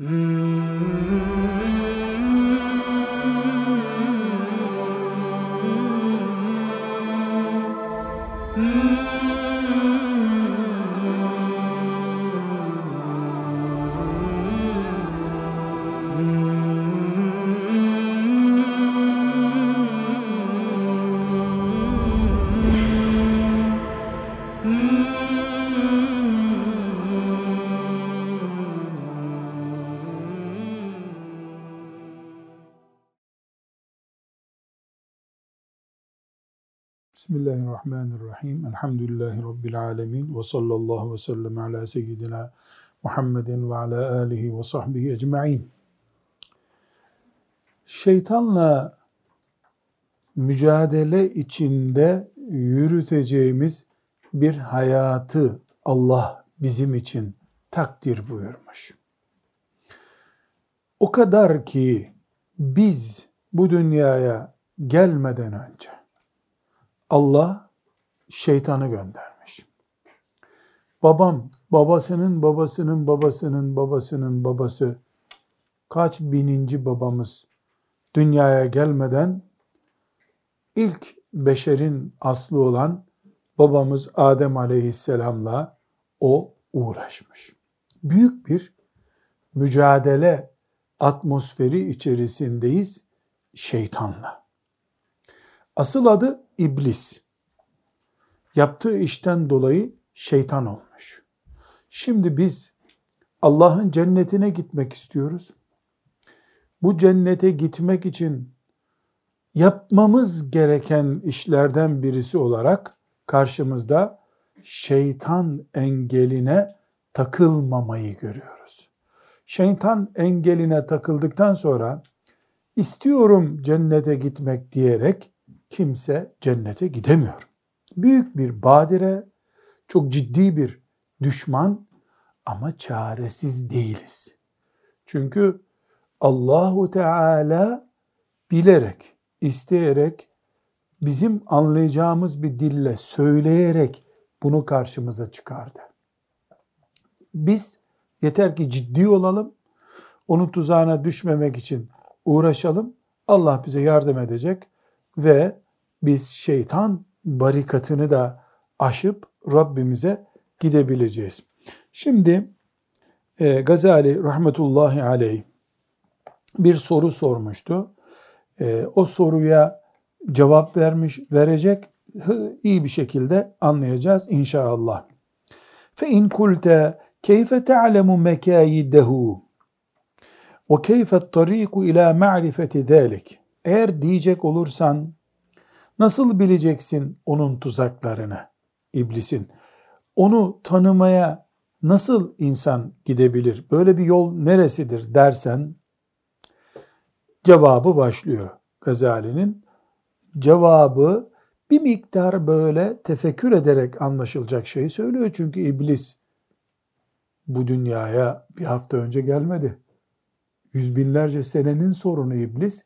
Mm-hmm. Elhamdülillahi Rabbil alemin. Ve sallallahu ve sellem ala seyyidina Muhammedin ve ala alihi ve sahbihi ecma'in. Şeytanla mücadele içinde yürüteceğimiz bir hayatı Allah bizim için takdir buyurmuş. O kadar ki biz bu dünyaya gelmeden önce Allah şeytanı göndermiş. Babam, babasının babasının babasının babasının babası kaç bininci babamız dünyaya gelmeden ilk beşerin aslı olan babamız Adem aleyhisselamla o uğraşmış. Büyük bir mücadele atmosferi içerisindeyiz şeytanla. Asıl adı iblis. Yaptığı işten dolayı şeytan olmuş. Şimdi biz Allah'ın cennetine gitmek istiyoruz. Bu cennete gitmek için yapmamız gereken işlerden birisi olarak karşımızda şeytan engeline takılmamayı görüyoruz. Şeytan engeline takıldıktan sonra istiyorum cennete gitmek diyerek kimse cennete gidemiyor. Büyük bir badire, çok ciddi bir düşman ama çaresiz değiliz. Çünkü Allahu Teala bilerek, isteyerek, bizim anlayacağımız bir dille söyleyerek bunu karşımıza çıkardı. Biz yeter ki ciddi olalım, onun tuzağına düşmemek için uğraşalım. Allah bize yardım edecek ve biz şeytan barikatını da aşıp Rabbimize gidebileceğiz. Şimdi e, Gazali rahmetullahi aleyh bir soru sormuştu. E, o soruya cevap vermiş, verecek iyi bir şekilde anlayacağız inşallah. Fe in kulte keyfe ta'lemu mekayidehu ve keyfe tariku ila ma'rifeti zalik. Eğer diyecek olursan Nasıl bileceksin onun tuzaklarını, iblisin? Onu tanımaya nasıl insan gidebilir? Böyle bir yol neresidir dersen, cevabı başlıyor Gazali'nin. Cevabı bir miktar böyle tefekkür ederek anlaşılacak şeyi söylüyor. Çünkü iblis bu dünyaya bir hafta önce gelmedi. Yüz binlerce senenin sorunu iblis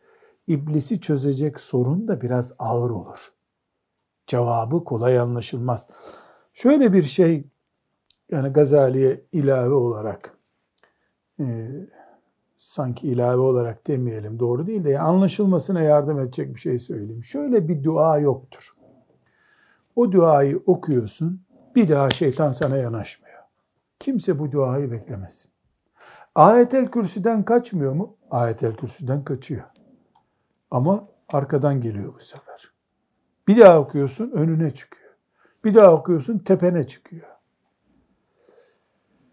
iblisi çözecek sorun da biraz ağır olur. Cevabı kolay anlaşılmaz. Şöyle bir şey yani Gazali'ye ilave olarak e, sanki ilave olarak demeyelim doğru değil de anlaşılmasına yardım edecek bir şey söyleyeyim. Şöyle bir dua yoktur. O duayı okuyorsun bir daha şeytan sana yanaşmıyor. Kimse bu duayı beklemesin. Ayetel kürsüden kaçmıyor mu? Ayetel kürsüden kaçıyor. Ama arkadan geliyor bu sefer. Bir daha okuyorsun önüne çıkıyor. Bir daha okuyorsun tepene çıkıyor.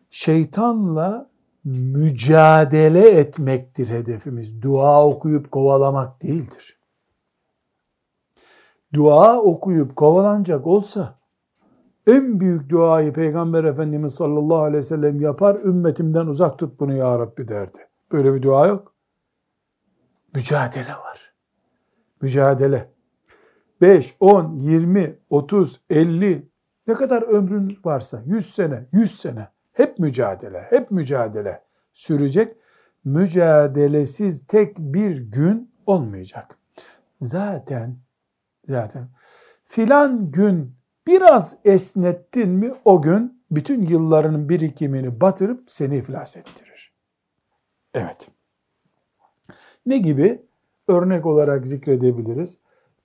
Şeytanla mücadele etmektir hedefimiz. Dua okuyup kovalamak değildir. Dua okuyup kovalanacak olsa en büyük duayı Peygamber Efendimiz sallallahu aleyhi ve sellem yapar, ümmetimden uzak tut bunu ya Rabbi derdi. Böyle bir dua yok. Mücadele var mücadele. 5, 10, 20, 30, 50 ne kadar ömrün varsa 100 sene, 100 sene hep mücadele, hep mücadele sürecek. Mücadelesiz tek bir gün olmayacak. Zaten zaten filan gün biraz esnettin mi o gün bütün yıllarının birikimini batırıp seni iflas ettirir. Evet. Ne gibi? Örnek olarak zikredebiliriz.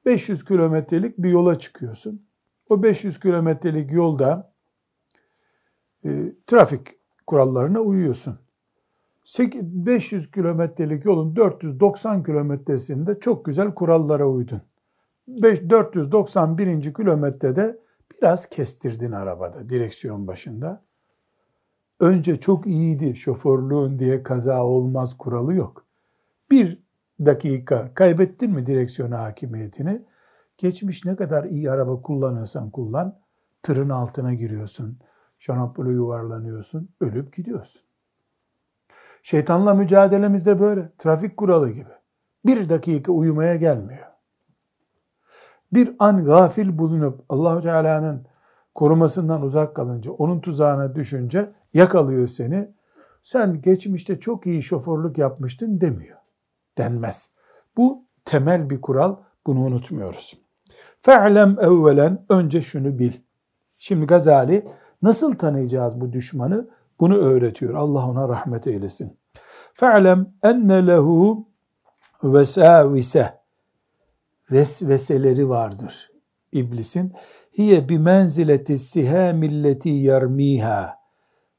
500 kilometrelik bir yola çıkıyorsun. O 500 kilometrelik yolda e, trafik kurallarına uyuyorsun. 500 kilometrelik yolun 490 kilometresinde çok güzel kurallara uydun. 491. kilometrede biraz kestirdin arabada direksiyon başında. Önce çok iyiydi şoförlüğün diye kaza olmaz kuralı yok. Bir dakika kaybettin mi direksiyon hakimiyetini? Geçmiş ne kadar iyi araba kullanırsan kullan, tırın altına giriyorsun, şanampole yuvarlanıyorsun, ölüp gidiyorsun. Şeytanla mücadelemiz de böyle. Trafik kuralı gibi. Bir dakika uyumaya gelmiyor. Bir an gafil bulunup Allahu Teala'nın korumasından uzak kalınca, onun tuzağına düşünce yakalıyor seni. Sen geçmişte çok iyi şoförlük yapmıştın demiyor. Denmez. Bu temel bir kural. Bunu unutmuyoruz. Fe'lem evvelen önce şunu bil. Şimdi Gazali nasıl tanıyacağız bu düşmanı? Bunu öğretiyor. Allah ona rahmet eylesin. Fe'lem enne lehu vesavise vesveseleri vardır iblisin. Hiye bi menzileti sihamilleti yarmiha.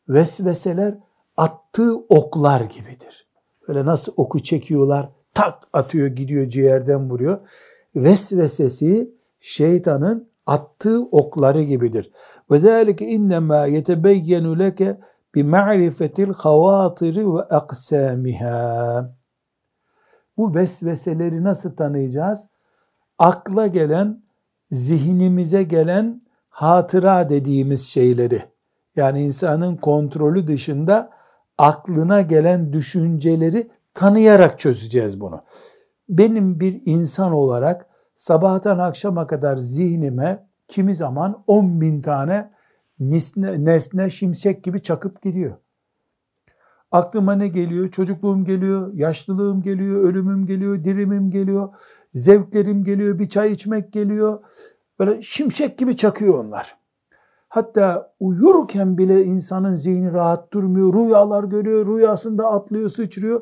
Vesveseler attığı oklar gibidir. Böyle nasıl oku çekiyorlar, tak atıyor gidiyor ciğerden vuruyor. Vesvesesi şeytanın attığı okları gibidir. Ve zâlike innemâ yetebeyyenu leke bi ma'rifetil havatiri ve aksamiha. Bu vesveseleri nasıl tanıyacağız? Akla gelen, zihnimize gelen hatıra dediğimiz şeyleri, yani insanın kontrolü dışında aklına gelen düşünceleri tanıyarak çözeceğiz bunu. Benim bir insan olarak sabahtan akşama kadar zihnime kimi zaman 10 bin tane nesne, nesne şimşek gibi çakıp gidiyor. Aklıma ne geliyor? Çocukluğum geliyor, yaşlılığım geliyor, ölümüm geliyor, dirimim geliyor, zevklerim geliyor, bir çay içmek geliyor. Böyle şimşek gibi çakıyor onlar. Hatta uyurken bile insanın zihni rahat durmuyor. Rüyalar görüyor, rüyasında atlıyor, sıçrıyor.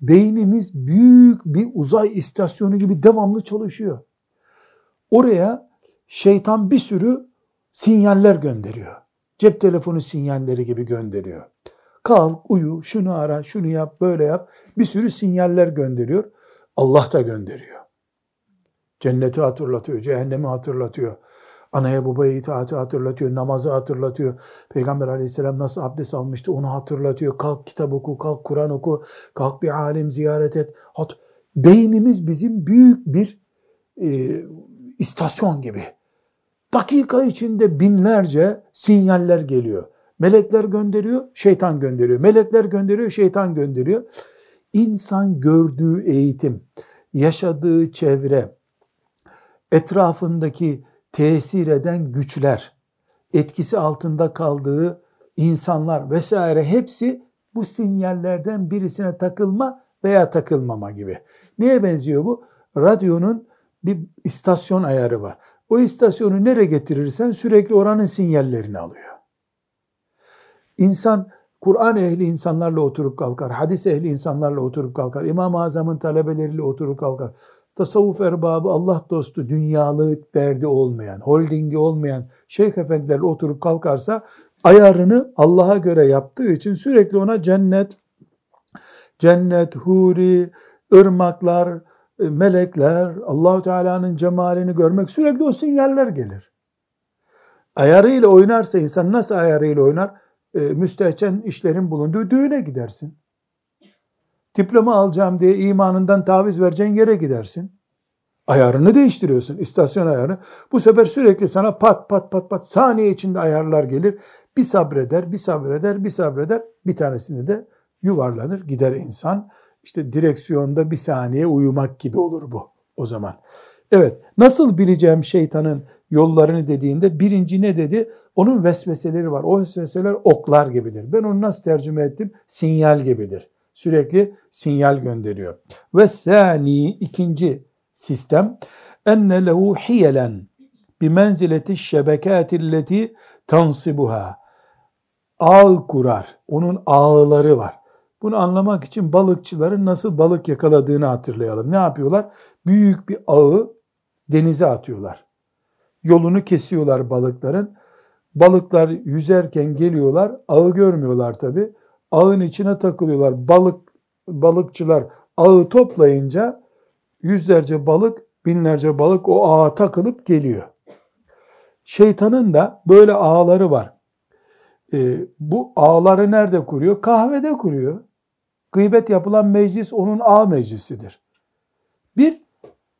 Beynimiz büyük bir uzay istasyonu gibi devamlı çalışıyor. Oraya şeytan bir sürü sinyaller gönderiyor. Cep telefonu sinyalleri gibi gönderiyor. Kalk, uyu, şunu ara, şunu yap, böyle yap. Bir sürü sinyaller gönderiyor. Allah da gönderiyor. Cenneti hatırlatıyor, cehennemi hatırlatıyor. Anaya babaya itaati hatırlatıyor, namazı hatırlatıyor. Peygamber aleyhisselam nasıl abdest almıştı onu hatırlatıyor. Kalk kitap oku, kalk Kur'an oku, kalk bir alim ziyaret et. Hat Beynimiz bizim büyük bir e, istasyon gibi. Dakika içinde binlerce sinyaller geliyor. Melekler gönderiyor, şeytan gönderiyor. Melekler gönderiyor, şeytan gönderiyor. İnsan gördüğü eğitim, yaşadığı çevre, etrafındaki tesir eden güçler, etkisi altında kaldığı insanlar vesaire hepsi bu sinyallerden birisine takılma veya takılmama gibi. Neye benziyor bu? Radyonun bir istasyon ayarı var. O istasyonu nereye getirirsen sürekli oranın sinyallerini alıyor. İnsan Kur'an ehli insanlarla oturup kalkar, hadis ehli insanlarla oturup kalkar, İmam-ı Azam'ın talebeleriyle oturup kalkar. Tasavvuf erbabı, Allah dostu, dünyalık derdi olmayan, holdingi olmayan şeyh efendilerle oturup kalkarsa ayarını Allah'a göre yaptığı için sürekli ona cennet, cennet, huri, ırmaklar, e, melekler, Allahu Teala'nın cemalini görmek sürekli o sinyaller gelir. Ayarıyla oynarsa insan nasıl ayarıyla oynar? E, müstehcen işlerin bulunduğu düğüne gidersin. Diploma alacağım diye imanından taviz vereceğin yere gidersin. Ayarını değiştiriyorsun, istasyon ayarını. Bu sefer sürekli sana pat pat pat pat saniye içinde ayarlar gelir. Bir sabreder, bir sabreder, bir sabreder. Bir tanesini de yuvarlanır gider insan. İşte direksiyonda bir saniye uyumak gibi olur bu o zaman. Evet nasıl bileceğim şeytanın yollarını dediğinde birinci ne dedi? Onun vesveseleri var. O vesveseler oklar gibidir. Ben onu nasıl tercüme ettim? Sinyal gibidir. Sürekli sinyal gönderiyor. Ve sani ikinci sistem enne lehu hiyelen bi menzileti şebekatilleti tansibuha ağ kurar. Onun ağları var Bunu anlamak için balıkçıların nasıl balık yakaladığını hatırlayalım. Ne yapıyorlar? Büyük bir ağı denize atıyorlar. Yolunu kesiyorlar balıkların. Balıklar yüzerken geliyorlar. Ağı görmüyorlar tabi. Ağın içine takılıyorlar. Balık balıkçılar ağı toplayınca yüzlerce balık, binlerce balık o ağa takılıp geliyor. Şeytanın da böyle ağları var. E, bu ağları nerede kuruyor? Kahvede kuruyor. Gıybet yapılan meclis onun ağ meclisidir. Bir,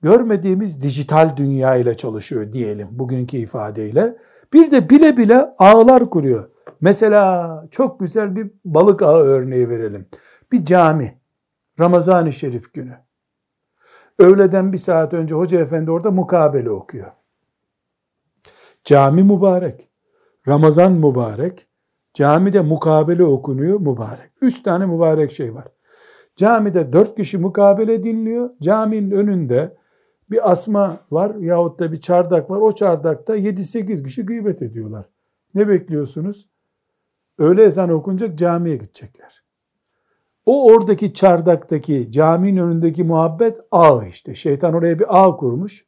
görmediğimiz dijital dünya ile çalışıyor diyelim bugünkü ifadeyle. Bir de bile bile ağlar kuruyor. Mesela çok güzel bir balık ağı örneği verelim. Bir cami, Ramazan-ı Şerif günü. Öğleden bir saat önce hoca efendi orada mukabele okuyor. Cami mübarek, Ramazan mübarek, camide mukabele okunuyor mübarek. Üç tane mübarek şey var. Camide dört kişi mukabele dinliyor. Caminin önünde bir asma var yahut da bir çardak var. O çardakta 7-8 kişi gıybet ediyorlar. Ne bekliyorsunuz? Öğle ezan okunacak camiye gidecekler. O oradaki çardaktaki caminin önündeki muhabbet ağ işte. Şeytan oraya bir ağ kurmuş.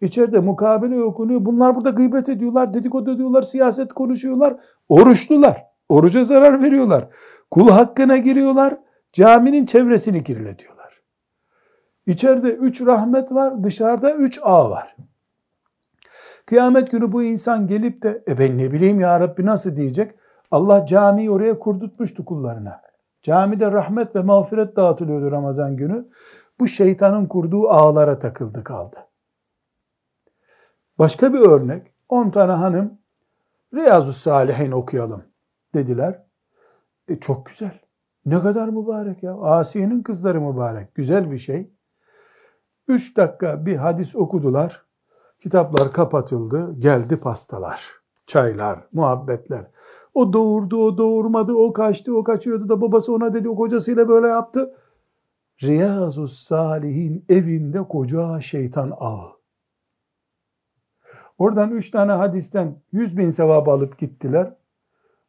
İçeride mukabele okunuyor. Bunlar burada gıybet ediyorlar, dedikodu ediyorlar, siyaset konuşuyorlar. Oruçlular. Oruca zarar veriyorlar. Kul hakkına giriyorlar. Caminin çevresini kirletiyorlar. İçeride üç rahmet var, dışarıda üç ağ var. Kıyamet günü bu insan gelip de e ben ne bileyim ya Rabbi nasıl diyecek? Allah camiyi oraya kurdutmuştu kullarına. Camide rahmet ve mağfiret dağıtılıyordu Ramazan günü. Bu şeytanın kurduğu ağlara takıldı kaldı. Başka bir örnek. 10 tane hanım Riyazu Salihin okuyalım dediler. E çok güzel. Ne kadar mübarek ya. Asiye'nin kızları mübarek. Güzel bir şey. Üç dakika bir hadis okudular. Kitaplar kapatıldı. Geldi pastalar, çaylar, muhabbetler. O doğurdu, o doğurmadı, o kaçtı, o kaçıyordu da babası ona dedi, o kocasıyla böyle yaptı. Riyazu Salih'in evinde koca şeytan ağı. Oradan üç tane hadisten yüz bin sevap alıp gittiler.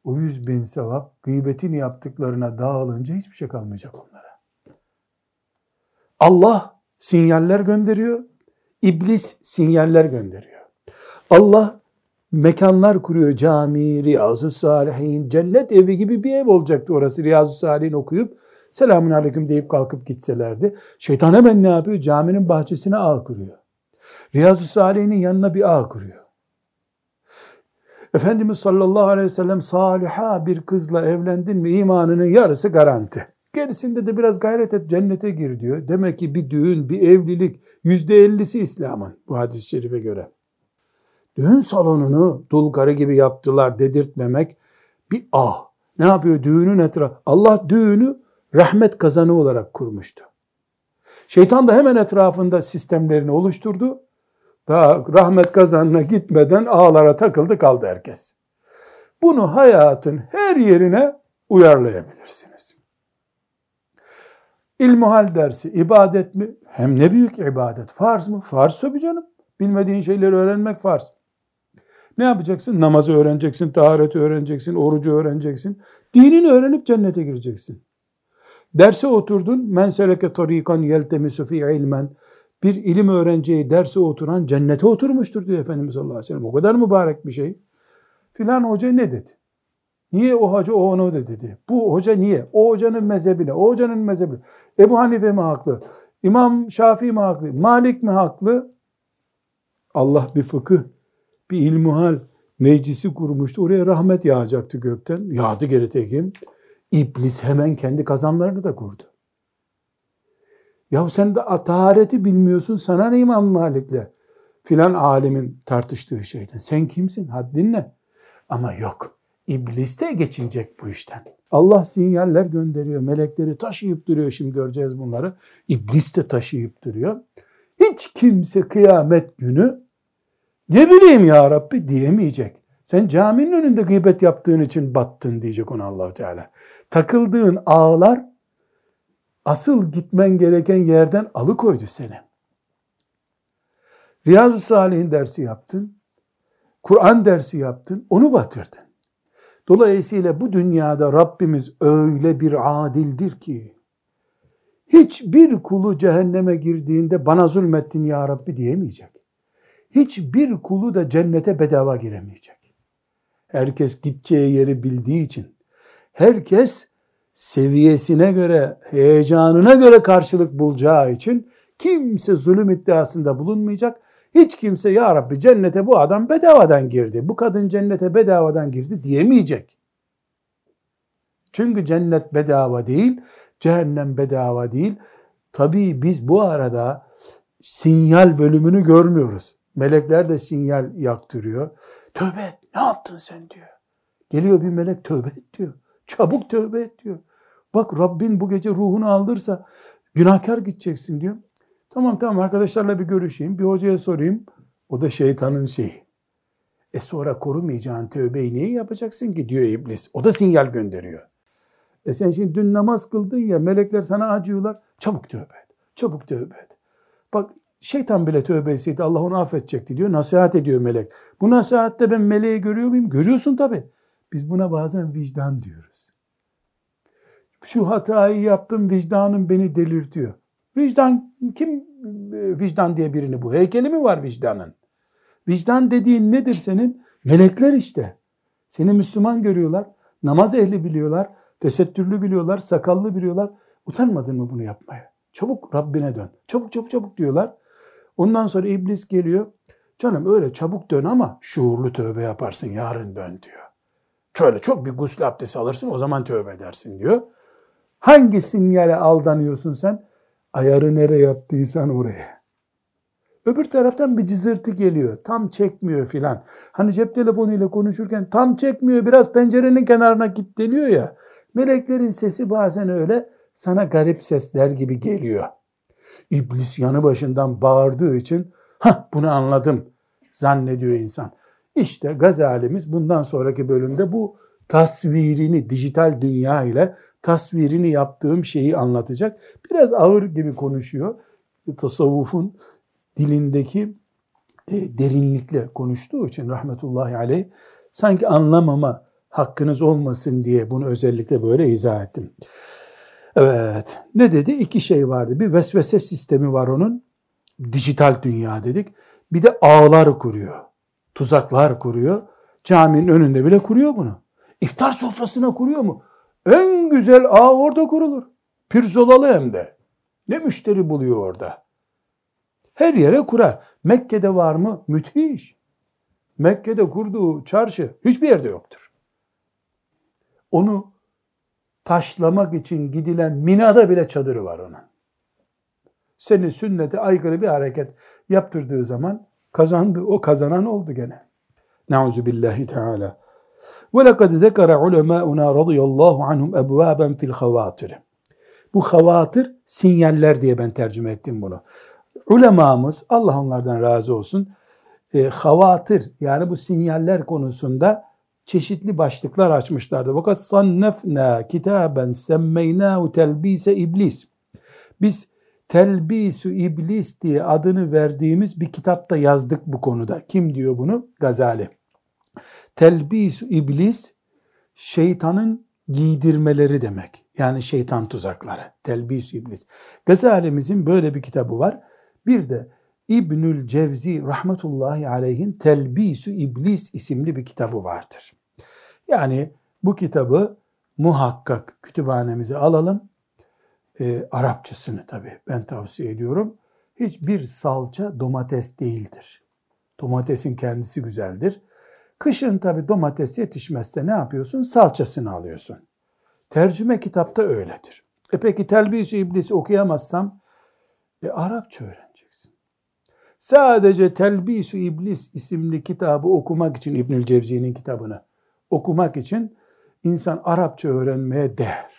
O yüz bin sevap gıybetin yaptıklarına dağılınca hiçbir şey kalmayacak onlara. Allah sinyaller gönderiyor. İblis sinyaller gönderiyor. Allah mekanlar kuruyor. Cami, Riyazu Salihin, cennet evi gibi bir ev olacaktı orası. Riyazu Salihin okuyup selamun aleyküm deyip kalkıp gitselerdi. Şeytan hemen ne yapıyor? Caminin bahçesine ağ kuruyor. Riyazu Salih'in yanına bir ağ kuruyor. Efendimiz sallallahu aleyhi ve sellem saliha bir kızla evlendin mi imanının yarısı garanti. Gerisinde de biraz gayret et cennete gir diyor. Demek ki bir düğün, bir evlilik yüzde ellisi İslam'ın bu hadis-i şerife göre. Düğün salonunu dul gibi yaptılar dedirtmemek bir ah. Ne yapıyor düğünün etrafı? Allah düğünü rahmet kazanı olarak kurmuştu. Şeytan da hemen etrafında sistemlerini oluşturdu. Daha rahmet kazanına gitmeden ağlara takıldı kaldı herkes. Bunu hayatın her yerine uyarlayabilirsiniz. İlmuhal dersi ibadet mi? Hem ne büyük ibadet. Farz mı? Farz tabii canım. Bilmediğin şeyleri öğrenmek farz. Ne yapacaksın? Namazı öğreneceksin, tahareti öğreneceksin, orucu öğreneceksin. Dinini öğrenip cennete gireceksin. Derse oturdun. Men seleke tarikan yeltemisu fi ilmen bir ilim öğrenciyi derse oturan cennete oturmuştur diyor Efendimiz sallallahu aleyhi ve sellem. O kadar mübarek bir şey. Filan hoca ne dedi? Niye o hoca o onu dedi? Bu hoca niye? O hocanın mezhebine, o hocanın mezhebi. Ebu Hanife mi haklı? İmam Şafii mi haklı? Malik mi haklı? Allah bir fıkıh, bir ilmuhal meclisi kurmuştu. Oraya rahmet yağacaktı gökten. Yağdı geri tekim. İblis hemen kendi kazanlarını da kurdu. Ya sen de tahareti bilmiyorsun sana ne İmam Malik'le filan alimin tartıştığı şeyden. Sen kimsin? Haddin ne? Ama yok. İblis de geçinecek bu işten. Allah sinyaller gönderiyor. Melekleri taşıyıp duruyor. Şimdi göreceğiz bunları. İblis de taşıyıp duruyor. Hiç kimse kıyamet günü ne bileyim ya Rabbi diyemeyecek. Sen caminin önünde gıybet yaptığın için battın diyecek ona allah Teala. Takıldığın ağlar asıl gitmen gereken yerden alıkoydu seni. Riyazu Salih'in dersi yaptın, Kur'an dersi yaptın, onu batırdın. Dolayısıyla bu dünyada Rabbimiz öyle bir adildir ki hiçbir kulu cehenneme girdiğinde bana zulmettin ya Rabbi diyemeyecek. Hiçbir kulu da cennete bedava giremeyecek. Herkes gideceği yeri bildiği için herkes seviyesine göre, heyecanına göre karşılık bulacağı için kimse zulüm iddiasında bulunmayacak. Hiç kimse ya Rabbi cennete bu adam bedavadan girdi, bu kadın cennete bedavadan girdi diyemeyecek. Çünkü cennet bedava değil, cehennem bedava değil. Tabii biz bu arada sinyal bölümünü görmüyoruz. Melekler de sinyal yaktırıyor. Tövbe et, ne yaptın sen diyor. Geliyor bir melek tövbe et diyor. Çabuk tövbe et diyor. Bak Rabbin bu gece ruhunu aldırsa günahkar gideceksin diyor. Tamam tamam arkadaşlarla bir görüşeyim, bir hocaya sorayım. O da şeytanın şeyi. E sonra korumayacağın tövbeyi niye yapacaksın ki diyor iblis. O da sinyal gönderiyor. E sen şimdi dün namaz kıldın ya melekler sana acıyorlar. Çabuk tövbe et. Çabuk tövbe et. Bak şeytan bile tövbe etseydi Allah onu affedecekti diyor. Nasihat ediyor melek. Bu nasihatte ben meleği görüyor muyum? Görüyorsun tabi. Biz buna bazen vicdan diyoruz. Şu hatayı yaptım vicdanım beni delirtiyor. Vicdan kim e, vicdan diye birini bu? Heykeli mi var vicdanın? Vicdan dediğin nedir senin? Melekler işte. Seni Müslüman görüyorlar. Namaz ehli biliyorlar. Tesettürlü biliyorlar. Sakallı biliyorlar. Utanmadın mı bunu yapmaya? Çabuk Rabbine dön. Çabuk çabuk çabuk diyorlar. Ondan sonra iblis geliyor. Canım öyle çabuk dön ama şuurlu tövbe yaparsın yarın dön diyor. Şöyle çok bir gusül abdesti alırsın o zaman tövbe edersin diyor. Hangi sinyale aldanıyorsun sen? Ayarı nereye yaptıysan oraya. Öbür taraftan bir cızırtı geliyor. Tam çekmiyor filan. Hani cep telefonuyla konuşurken tam çekmiyor biraz pencerenin kenarına git deniyor ya. Meleklerin sesi bazen öyle sana garip sesler gibi geliyor. İblis yanı başından bağırdığı için ha bunu anladım zannediyor insan. İşte Gazalimiz bundan sonraki bölümde bu tasvirini dijital dünya ile tasvirini yaptığım şeyi anlatacak. Biraz ağır gibi konuşuyor. Tasavvufun dilindeki e, derinlikle konuştuğu için rahmetullahi aleyh sanki anlamama hakkınız olmasın diye bunu özellikle böyle izah ettim. Evet. Ne dedi? İki şey vardı. Bir vesvese sistemi var onun. Dijital dünya dedik. Bir de ağlar kuruyor. Tuzaklar kuruyor. Caminin önünde bile kuruyor bunu. İftar sofrasına kuruyor mu? En güzel ağ orada kurulur. Pirzolalı hem de. Ne müşteri buluyor orada. Her yere kurar. Mekke'de var mı? Müthiş. Mekke'de kurduğu çarşı hiçbir yerde yoktur. Onu taşlamak için gidilen Mina'da bile çadırı var onun. Seni sünnete aykırı bir hareket yaptırdığı zaman kazandı. O kazanan oldu gene. Nauzu billahi teala. Ve lekad zekara ulemâuna radıyallahu anhum ebvâben fil havâtir. Bu havatır sinyaller diye ben tercüme ettim bunu. Ulemamız Allah onlardan razı olsun e, havatır yani bu sinyaller konusunda çeşitli başlıklar açmışlardı. Fakat sannefna kitaben semmeynahu telbise iblis. Biz telbisu iblis diye adını verdiğimiz bir kitapta yazdık bu konuda. Kim diyor bunu? Gazali. Telbisu iblis şeytanın giydirmeleri demek. Yani şeytan tuzakları. Telbisu iblis. Gazali'mizin böyle bir kitabı var. Bir de İbnül Cevzi rahmetullahi aleyhin Telbisu İblis isimli bir kitabı vardır. Yani bu kitabı muhakkak kütüphanemize alalım. E, Arapçasını tabii ben tavsiye ediyorum. Hiçbir salça domates değildir. Domatesin kendisi güzeldir. Kışın tabii domates yetişmezse ne yapıyorsun? Salçasını alıyorsun. Tercüme kitapta öyledir. E peki Telbis-i İblis'i okuyamazsam e, Arapça öğreneceksin. Sadece Telbis-i İblis isimli kitabı okumak için İbnül Cevzi'nin kitabını okumak için insan Arapça öğrenmeye değer.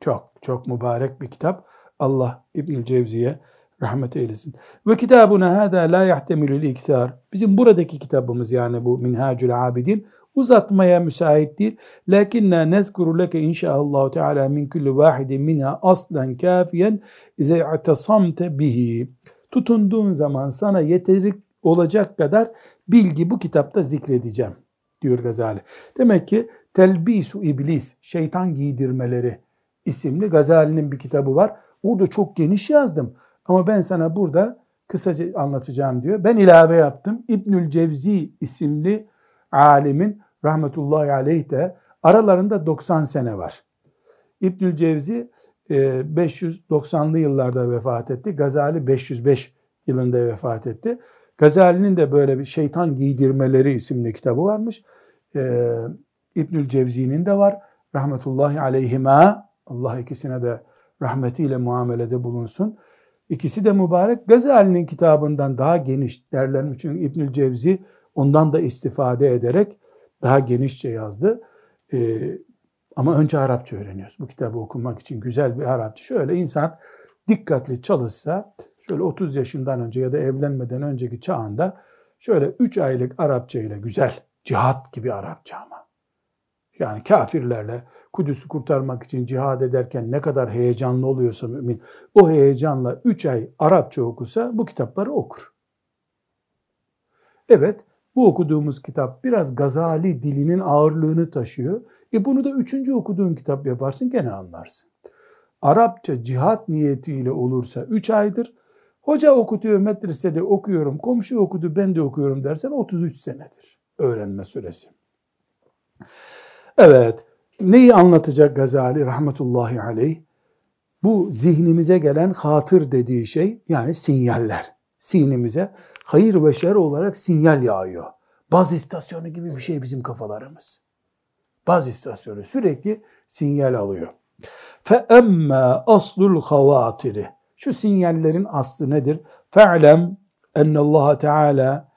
Çok çok mübarek bir kitap. Allah İbnül Cevzi'ye rahmet eylesin. Ve kitabuna hada la yahtemilul iktar. Bizim buradaki kitabımız yani bu Minhacül Abidin uzatmaya müsait değil. Lakinna nezkuru leke inşaallah teala min kulli vahidin minha aslan kafiyen ize i'tasamte bihi. Tutunduğun zaman sana yeteri olacak kadar bilgi bu kitapta zikredeceğim diyor Gazali. Demek ki Telbisu İblis, şeytan giydirmeleri isimli Gazali'nin bir kitabı var. Orada çok geniş yazdım. Ama ben sana burada kısaca anlatacağım diyor. Ben ilave yaptım. İbnül Cevzi isimli alimin rahmetullahi aleyh de aralarında 90 sene var. İbnül Cevzi 590'lı e, yıllarda vefat etti. Gazali 505 yılında vefat etti. Gazali'nin de böyle bir şeytan giydirmeleri isimli kitabı varmış. Ee, İbnül Cevzi'nin de var. Rahmetullahi aleyhima. Allah ikisine de rahmetiyle muamelede bulunsun. İkisi de mübarek. Gazali'nin kitabından daha geniş derlenmiş. Çünkü İbnül Cevzi ondan da istifade ederek daha genişçe yazdı. Ee, ama önce Arapça öğreniyoruz. Bu kitabı okumak için güzel bir Arapça. Şöyle insan dikkatli çalışsa, şöyle 30 yaşından önce ya da evlenmeden önceki çağında şöyle 3 aylık Arapça ile güzel, cihat gibi Arapça ama. Yani kafirlerle Kudüs'ü kurtarmak için cihad ederken ne kadar heyecanlı oluyorsa mümin, o heyecanla 3 ay Arapça okusa bu kitapları okur. Evet, bu okuduğumuz kitap biraz Gazali dilinin ağırlığını taşıyor. E bunu da üçüncü okuduğun kitap yaparsın gene anlarsın. Arapça cihat niyetiyle olursa üç aydır. Hoca okutuyor medresede okuyorum, komşu okudu ben de okuyorum dersen 33 senedir öğrenme süresi. Evet, neyi anlatacak Gazali rahmetullahi aleyh? Bu zihnimize gelen hatır dediği şey yani sinyaller. Sinimize hayır ve şer olarak sinyal yağıyor. Baz istasyonu gibi bir şey bizim kafalarımız. Baz istasyonu sürekli sinyal alıyor. Emme aslul havatiri. Şu sinyallerin aslı nedir? Fe'lem Allah Teala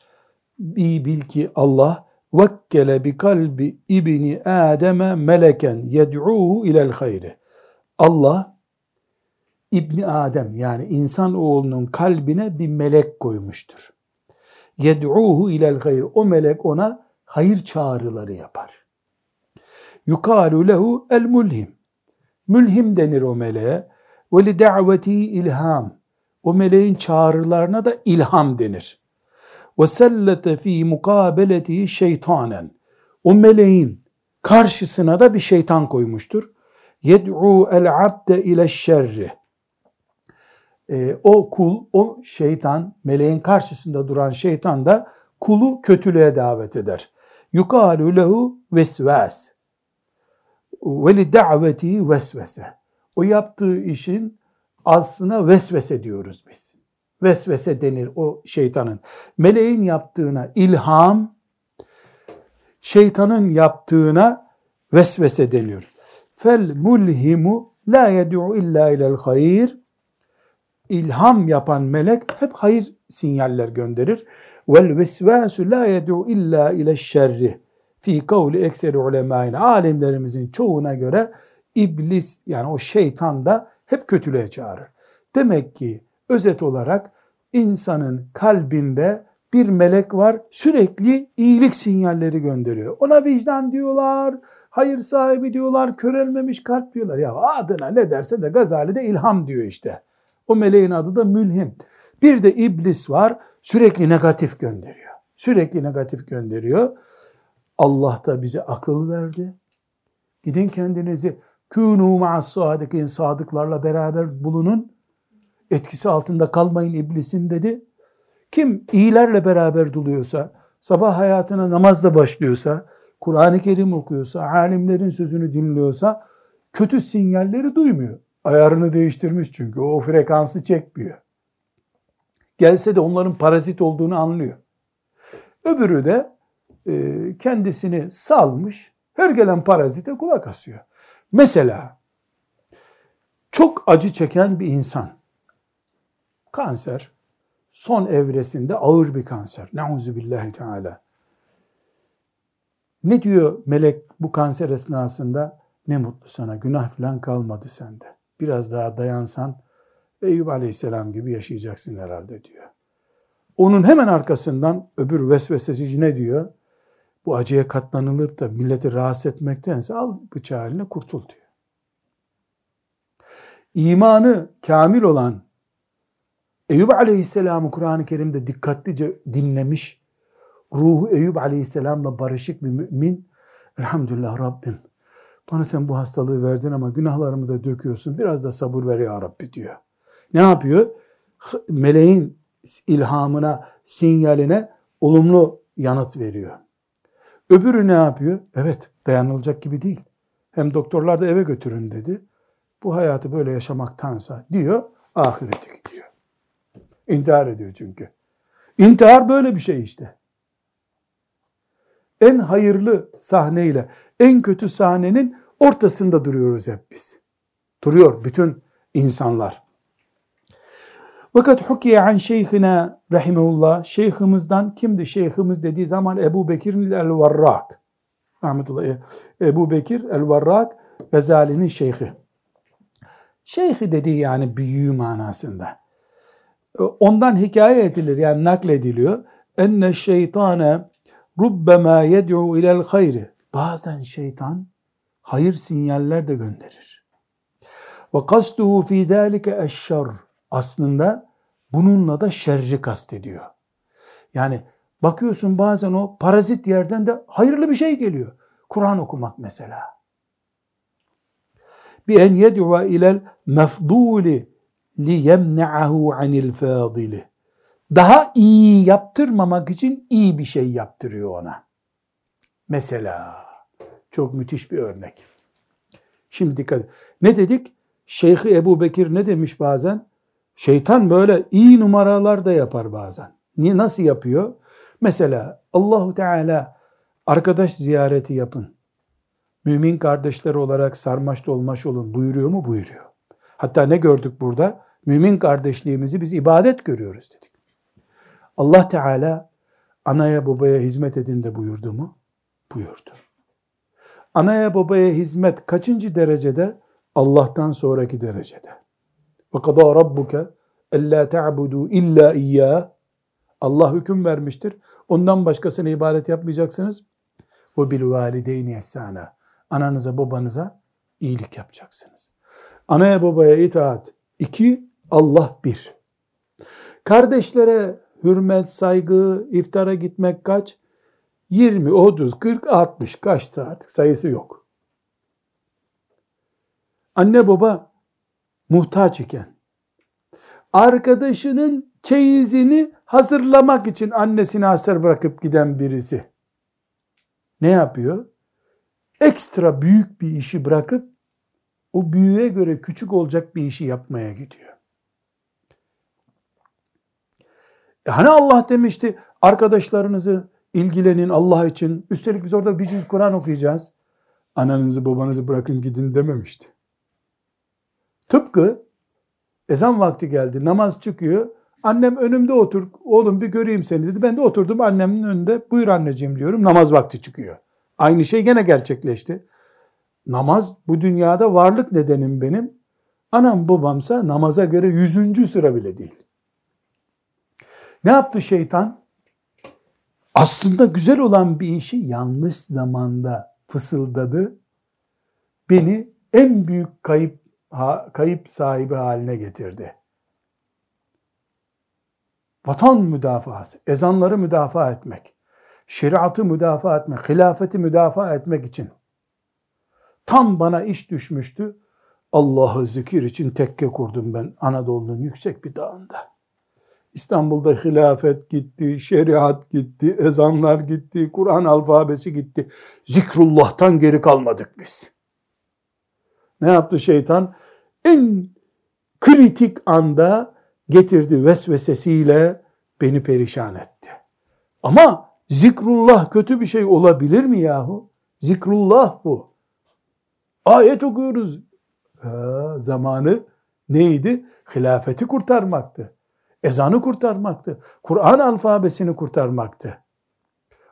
iyi bil ki Allah vekkele bi kalbi ibni Adem'e meleken yed'uhu ilel hayri. Allah İbni Adem yani insan oğlunun kalbine bir melek koymuştur. Yed'uhu ilel hayr. O melek ona hayır çağrıları yapar. Yukalu lehu el mulhim. Mülhim denir o meleğe. Ve li da'veti ilham. O meleğin çağrılarına da ilham denir. Ve sellete fi mukabeletihi şeytanen. O meleğin karşısına da bir şeytan koymuştur. Yed'u el abde ile şerri. O kul, o şeytan, meleğin karşısında duran şeytan da kulu kötülüğe davet eder. Yukalu lehu vesvas ve li da'veti vesvese. O yaptığı işin aslına vesvese diyoruz biz. Vesvese denir o şeytanın. Meleğin yaptığına ilham, şeytanın yaptığına vesvese deniyor. Fel mulhimu la yed'u illa ilel hayır. İlham yapan melek hep hayır sinyaller gönderir. Vel vesvasu la yed'u illa ile şerri fi kavli ekseri ulemayna alimlerimizin çoğuna göre iblis yani o şeytan da hep kötülüğe çağırır. Demek ki özet olarak insanın kalbinde bir melek var sürekli iyilik sinyalleri gönderiyor. Ona vicdan diyorlar, hayır sahibi diyorlar, körelmemiş kalp diyorlar. Ya adına ne derse de Gazali'de ilham diyor işte. O meleğin adı da mülhim. Bir de iblis var sürekli negatif gönderiyor. Sürekli negatif gönderiyor. Allah da bize akıl verdi. Gidin kendinizi kûnû ma'as sadikin sadıklarla beraber bulunun. Etkisi altında kalmayın iblisin dedi. Kim iyilerle beraber duluyorsa, sabah hayatına namazla başlıyorsa, Kur'an-ı Kerim okuyorsa, alimlerin sözünü dinliyorsa kötü sinyalleri duymuyor. Ayarını değiştirmiş çünkü o frekansı çekmiyor. Gelse de onların parazit olduğunu anlıyor. Öbürü de e, kendisini salmış, her gelen parazite kulak asıyor. Mesela çok acı çeken bir insan, kanser, son evresinde ağır bir kanser. Nauzu billahi teala. Ne diyor melek bu kanser esnasında? Ne mutlu sana, günah falan kalmadı sende. Biraz daha dayansan Eyüp aleyhisselam gibi yaşayacaksın herhalde diyor. Onun hemen arkasından öbür vesveseci ne diyor? Bu acıya katlanılıp da milleti rahatsız etmektense al bıçağı eline kurtul diyor. İmanı kamil olan Eyüp Aleyhisselam'ı Kur'an-ı Kerim'de dikkatlice dinlemiş, ruhu Eyüp aleyhisselamla barışık bir mümin, elhamdülillah Rabbim, bana sen bu hastalığı verdin ama günahlarımı da döküyorsun, biraz da sabır ver ya Rabbi diyor. Ne yapıyor? Meleğin ilhamına, sinyaline olumlu yanıt veriyor. Öbürü ne yapıyor? Evet, dayanılacak gibi değil. Hem doktorlar da eve götürün dedi. Bu hayatı böyle yaşamaktansa diyor, ahirete gidiyor. İntihar ediyor çünkü. İntihar böyle bir şey işte. En hayırlı sahneyle en kötü sahnenin ortasında duruyoruz hep biz. Duruyor bütün insanlar. Fakat hukiye an şeyhina rahimehullah şeyhimizden kimdi şeyhimiz dediği zaman Ebu Bekir el-Varrak rahmetullahi Ebu Bekir el-Varrak Gazali'nin şeyhi. Şeyhi dediği yani büyüğü manasında. Ondan hikaye edilir yani naklediliyor. Enne şeytane rubbema yed'u ilel hayri. Bazen şeytan hayır sinyaller de gönderir. Ve kastuhu fi zalike eşşer. Aslında bununla da şerri kastediyor. Yani bakıyorsun bazen o parazit yerden de hayırlı bir şey geliyor. Kur'an okumak mesela. Bi en yed'u ilel mefduli li yemne'ahu anil fadili. Daha iyi yaptırmamak için iyi bir şey yaptırıyor ona. Mesela çok müthiş bir örnek. Şimdi dikkat Ne dedik? Şeyhi Ebu Bekir ne demiş bazen? Şeytan böyle iyi numaralar da yapar bazen. Niye nasıl yapıyor? Mesela Allahu Teala arkadaş ziyareti yapın. Mümin kardeşler olarak sarmaş dolmaş olun buyuruyor mu? Buyuruyor. Hatta ne gördük burada? Mümin kardeşliğimizi biz ibadet görüyoruz dedik. Allah Teala anaya babaya hizmet edin de buyurdu mu? Buyurdu. Anaya babaya hizmet kaçıncı derecede? Allah'tan sonraki derecede. Kadâ rabbuke ellâ te'budu illa iyyâh. Allah hüküm vermiştir. Ondan başkasına ibadet yapmayacaksınız. Ve bil valideyni. Ananıza babanıza iyilik yapacaksınız. Anaya babaya itaat iki, Allah bir. Kardeşlere hürmet, saygı, iftara gitmek kaç? 20, 30, 40, 60 kaçsa artık sayısı yok. Anne baba muhtaç iken arkadaşının çeyizini hazırlamak için annesini hasır bırakıp giden birisi ne yapıyor? Ekstra büyük bir işi bırakıp o büyüğe göre küçük olacak bir işi yapmaya gidiyor. E hani Allah demişti arkadaşlarınızı ilgilenin Allah için. Üstelik biz orada bir cüz Kur'an okuyacağız. Ananızı babanızı bırakın gidin dememişti. Tıpkı ezan vakti geldi namaz çıkıyor. Annem önümde otur oğlum bir göreyim seni dedi. Ben de oturdum annemin önünde buyur anneciğim diyorum namaz vakti çıkıyor. Aynı şey gene gerçekleşti. Namaz bu dünyada varlık nedenim benim. Anam babamsa namaza göre yüzüncü sıra bile değil. Ne yaptı şeytan? Aslında güzel olan bir işi yanlış zamanda fısıldadı. Beni en büyük kayıp kayıp sahibi haline getirdi. Vatan müdafası, ezanları müdafaa etmek, şeriatı müdafaa etmek, hilafeti müdafaa etmek için tam bana iş düşmüştü. Allah'ı zikir için tekke kurdum ben Anadolu'nun yüksek bir dağında. İstanbul'da hilafet gitti, şeriat gitti, ezanlar gitti, Kur'an alfabesi gitti. Zikrullah'tan geri kalmadık biz. Ne yaptı şeytan? En kritik anda getirdi vesvesesiyle beni perişan etti. Ama zikrullah kötü bir şey olabilir mi yahu? Zikrullah bu. Ayet okuyoruz. Ha, zamanı neydi? Hilafeti kurtarmaktı ezanı kurtarmaktı. Kur'an alfabesini kurtarmaktı.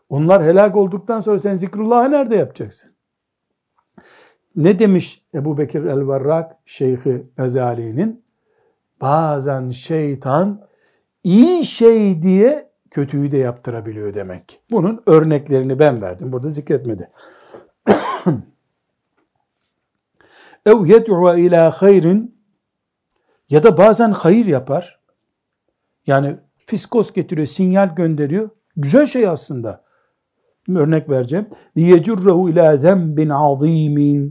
Onlar helak olduktan sonra sen zikrullahı nerede yapacaksın? Ne demiş Ebu Bekir el-Varrak Şeyhi Gazali'nin? Bazen şeytan iyi şey diye kötüyü de yaptırabiliyor demek. Bunun örneklerini ben verdim. Burada zikretmedi. Ev yed'u ila hayrin ya da bazen hayır yapar. Yani fiskos getiriyor, sinyal gönderiyor. Güzel şey aslında. Örnek vereceğim. لِيَجُرَّهُ ila ذَنْبٍ عَظ۪يمٍ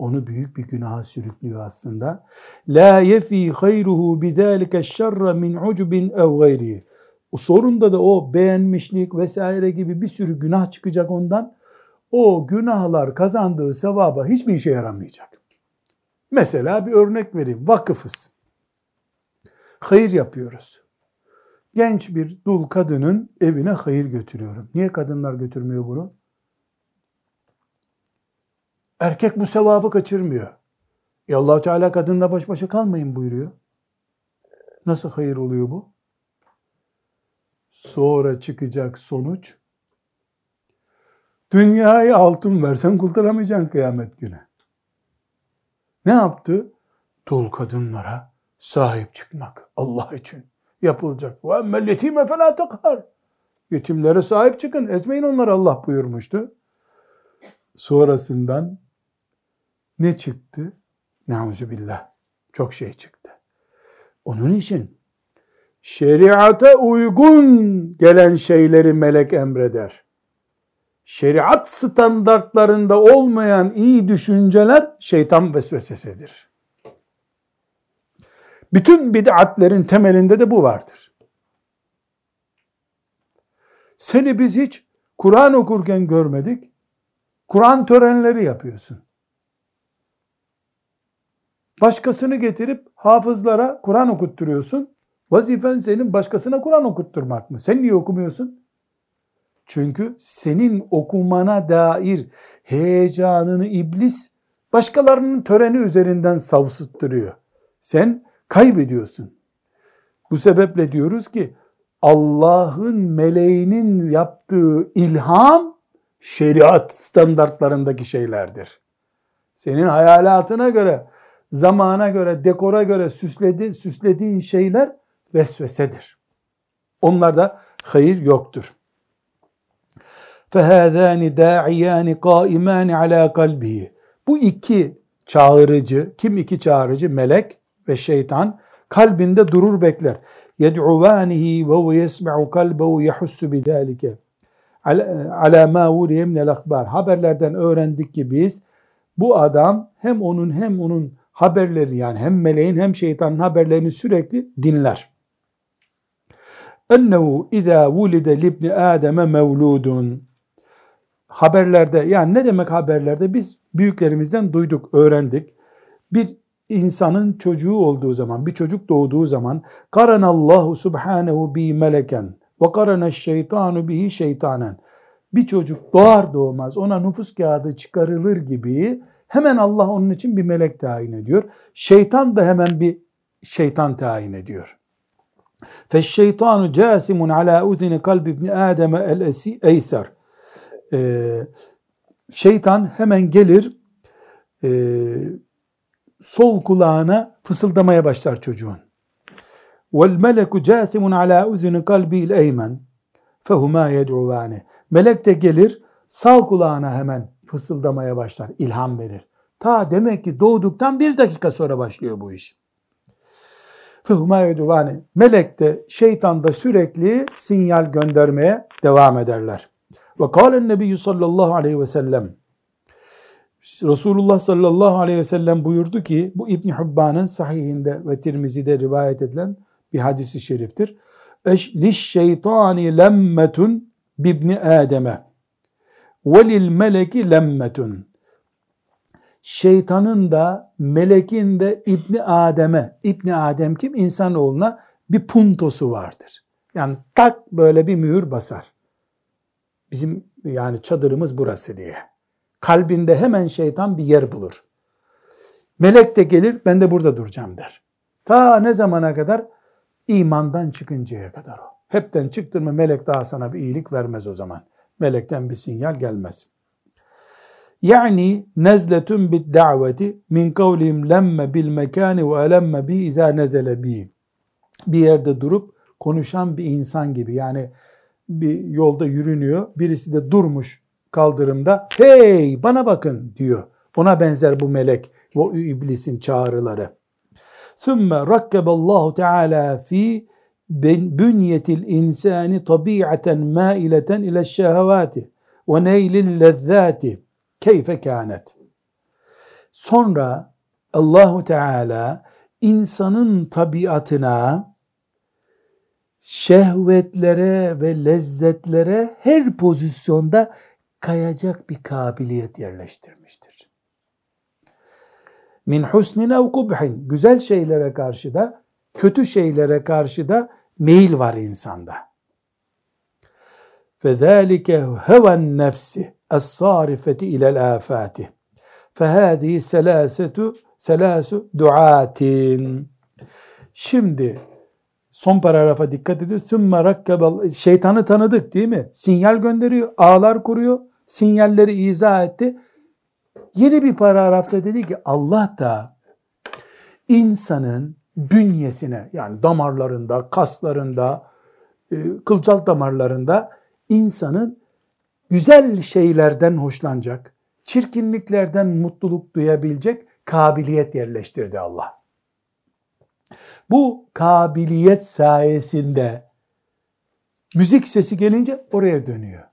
onu büyük bir günaha sürüklüyor aslında. La yefi hayruhu bidalika şerre min ucubin ev gayri. O sorunda da o beğenmişlik vesaire gibi bir sürü günah çıkacak ondan. O günahlar kazandığı sevaba hiçbir işe yaramayacak. Mesela bir örnek vereyim. Vakıfız. Hayır yapıyoruz. Genç bir dul kadının evine hayır götürüyorum. Niye kadınlar götürmüyor bunu? Erkek bu sevabı kaçırmıyor. E allah Teala kadınla baş başa kalmayın buyuruyor. Nasıl hayır oluyor bu? Sonra çıkacak sonuç, dünyayı altın versen kurtaramayacaksın kıyamet günü. Ne yaptı? Dul kadınlara sahip çıkmak Allah için yapılacak. Ve emmel yetime felâ tekar. Yetimlere sahip çıkın, ezmeyin onları Allah buyurmuştu. Sonrasından ne çıktı? Nauzu billah. Çok şey çıktı. Onun için şeriata uygun gelen şeyleri melek emreder. Şeriat standartlarında olmayan iyi düşünceler şeytan vesvesesidir. Bütün bid'atlerin temelinde de bu vardır. Seni biz hiç Kur'an okurken görmedik. Kur'an törenleri yapıyorsun. Başkasını getirip hafızlara Kur'an okutturuyorsun. Vazifen senin başkasına Kur'an okutturmak mı? Sen niye okumuyorsun? Çünkü senin okumana dair heyecanını iblis başkalarının töreni üzerinden savsıttırıyor. Sen kaybediyorsun. Bu sebeple diyoruz ki Allah'ın meleğinin yaptığı ilham şeriat standartlarındaki şeylerdir. Senin hayalatına göre zamana göre, dekora göre süsledi, süslediğin şeyler vesvesedir. Onlarda hayır yoktur. فَهَذَانِ دَاعِيَانِ قَائِمَانِ عَلَى قَلْبِهِ Bu iki çağırıcı, kim iki çağırıcı? Melek ve şeytan kalbinde durur bekler. يَدْعُوَانِهِ وَهُ يَسْمَعُ قَلْبَهُ يَحُسُّ بِذَٰلِكَ ala ma vuriye minel akbar. Haberlerden öğrendik ki biz bu adam hem onun hem onun haberleri yani hem meleğin hem şeytanın haberlerini sürekli dinler. Ennehu izâ vulide libni Adem'e mevludun. Haberlerde yani ne demek haberlerde biz büyüklerimizden duyduk, öğrendik. Bir insanın çocuğu olduğu zaman, bir çocuk doğduğu zaman karanallahu subhanehu bi meleken ve karana şeytanu bihi şeytanen. Bir çocuk doğar doğmaz ona nüfus kağıdı çıkarılır gibi Hemen Allah onun için bir melek tayin ediyor. Şeytan da hemen bir şeytan tayin ediyor. فَالشَّيْطَانُ جَاثِمٌ عَلَى اُذِنِ قَلْبِ ibn Adem el-eyser. Ee, şeytan hemen gelir e, sol kulağına fısıldamaya başlar çocuğun. وَالْمَلَكُ جَاثِمٌ عَلَى اُذِنِ قَلْبِ الْاَيْمَنِ فَهُمَا يَدْعُوَانِ Melek de gelir sağ kulağına hemen fısıldamaya başlar, ilham verir. Ta demek ki doğduktan bir dakika sonra başlıyor bu iş. Fehuma yeduvani. Melek de şeytan da sürekli sinyal göndermeye devam ederler. Ve kâlen nebiyyü sallallahu aleyhi ve sellem Resulullah sallallahu aleyhi ve sellem buyurdu ki bu İbn Hubban'ın sahihinde ve Tirmizi'de rivayet edilen bir hadisi şeriftir. Liş şeytani lemmetun bibni Adem'e velil meleki lemmetun. Şeytanın da melekin de İbni Adem'e, İbni Adem kim? İnsanoğluna bir puntosu vardır. Yani tak böyle bir mühür basar. Bizim yani çadırımız burası diye. Kalbinde hemen şeytan bir yer bulur. Melek de gelir ben de burada duracağım der. Ta ne zamana kadar? İmandan çıkıncaya kadar o. Hepten çıktın mı melek daha sana bir iyilik vermez o zaman melekten bir sinyal gelmez. Yani nezletun bid daveti min kavlihim lemme bil mekani ve elemme bi iza nezele bi. Bir yerde durup konuşan bir insan gibi yani bir yolda yürünüyor. Birisi de durmuş kaldırımda. Hey bana bakın diyor. Ona benzer bu melek ve iblisin çağrıları. Sümme rakkeballahu teala fi bünyetil insani tabiaten maileten ile şehevati ve neylin lezzati keyfe kânet. Sonra Allahu Teala insanın tabiatına şehvetlere ve lezzetlere her pozisyonda kayacak bir kabiliyet yerleştirmiştir. Min husnin ev kubhin güzel şeylere karşı da kötü şeylere karşı da meyil var insanda. فَذَٰلِكَ هَوَى النَّفْسِ الصَّارِفَةِ اِلَى الْآفَاتِ فَهَذِهِ سَلَاسَةُ selasu duatin. Şimdi son paragrafa dikkat ediyor. Sümme rakkabel şeytanı tanıdık değil mi? Sinyal gönderiyor, ağlar kuruyor, sinyalleri izah etti. Yeni bir paragrafta dedi ki Allah da insanın bünyesine yani damarlarında, kaslarında, e, kılcal damarlarında insanın güzel şeylerden hoşlanacak, çirkinliklerden mutluluk duyabilecek kabiliyet yerleştirdi Allah. Bu kabiliyet sayesinde müzik sesi gelince oraya dönüyor.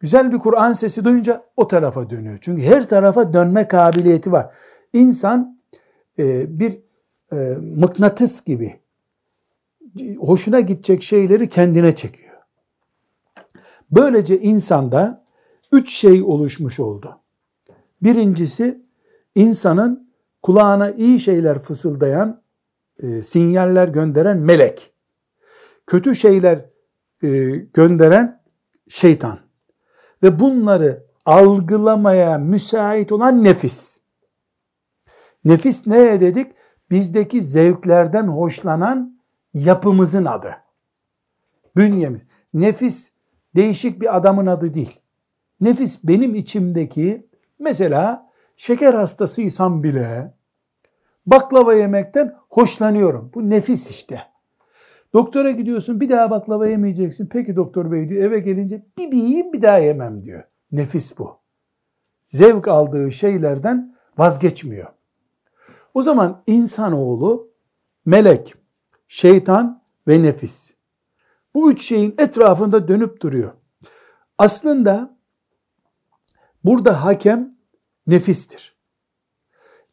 Güzel bir Kur'an sesi duyunca o tarafa dönüyor. Çünkü her tarafa dönme kabiliyeti var. İnsan bir e, mıknatıs gibi hoşuna gidecek şeyleri kendine çekiyor. Böylece insanda üç şey oluşmuş oldu. Birincisi insanın kulağına iyi şeyler fısıldayan, e, sinyaller gönderen melek. Kötü şeyler e, gönderen şeytan. Ve bunları algılamaya müsait olan nefis. Nefis ne dedik? Bizdeki zevklerden hoşlanan yapımızın adı. Bünyemiz. Nefis değişik bir adamın adı değil. Nefis benim içimdeki mesela şeker hastasıysam bile baklava yemekten hoşlanıyorum. Bu nefis işte. Doktora gidiyorsun bir daha baklava yemeyeceksin. Peki doktor bey diyor eve gelince bir yiyeyim bir daha yemem diyor. Nefis bu. Zevk aldığı şeylerden vazgeçmiyor. O zaman insanoğlu melek, şeytan ve nefis. Bu üç şeyin etrafında dönüp duruyor. Aslında burada hakem nefistir.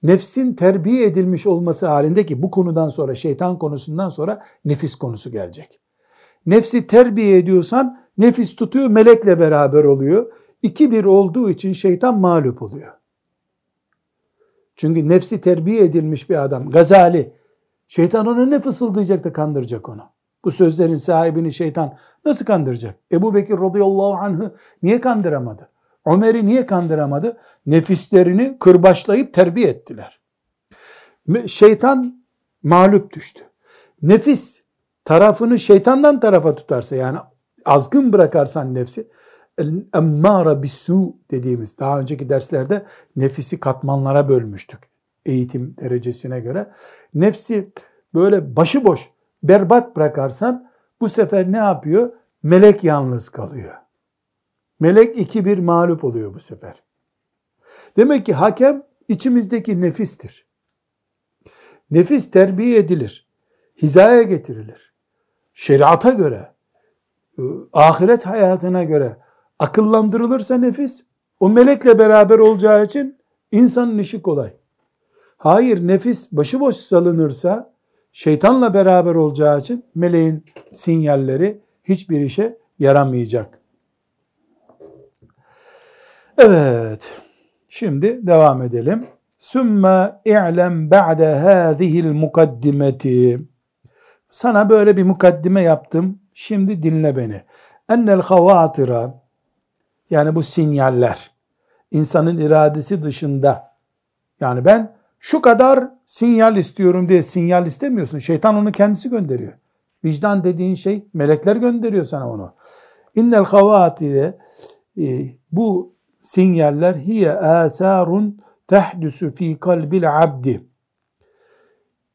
Nefsin terbiye edilmiş olması halinde ki bu konudan sonra şeytan konusundan sonra nefis konusu gelecek. Nefsi terbiye ediyorsan nefis tutuyor melekle beraber oluyor. İki bir olduğu için şeytan mağlup oluyor. Çünkü nefsi terbiye edilmiş bir adam Gazali şeytan ona ne fısıldayacak da kandıracak onu. Bu sözlerin sahibini şeytan nasıl kandıracak? Ebu Bekir radıyallahu anh'ı niye kandıramadı? Ömer'i niye kandıramadı? Nefislerini kırbaçlayıp terbiye ettiler. Şeytan mağlup düştü. Nefis tarafını şeytandan tarafa tutarsa yani azgın bırakarsan nefsi emmara bisu dediğimiz daha önceki derslerde nefisi katmanlara bölmüştük eğitim derecesine göre. Nefsi böyle başıboş berbat bırakarsan bu sefer ne yapıyor? Melek yalnız kalıyor. Melek iki bir mağlup oluyor bu sefer. Demek ki hakem içimizdeki nefistir. Nefis terbiye edilir. Hizaya getirilir. Şeriata göre, ıı, ahiret hayatına göre akıllandırılırsa nefis, o melekle beraber olacağı için insanın işi kolay. Hayır nefis başıboş salınırsa şeytanla beraber olacağı için meleğin sinyalleri hiçbir işe yaramayacak. Evet. Şimdi devam edelim. Sümme i'lem ba'de hâzihil mukaddimeti. Sana böyle bir mukaddime yaptım. Şimdi dinle beni. Ennel havatıra yani bu sinyaller insanın iradesi dışında yani ben şu kadar sinyal istiyorum diye sinyal istemiyorsun. Şeytan onu kendisi gönderiyor. Vicdan dediğin şey melekler gönderiyor sana onu. İnnel havatire e, bu sinyaller hiye atharun tehdüsü fi kalbil abdi.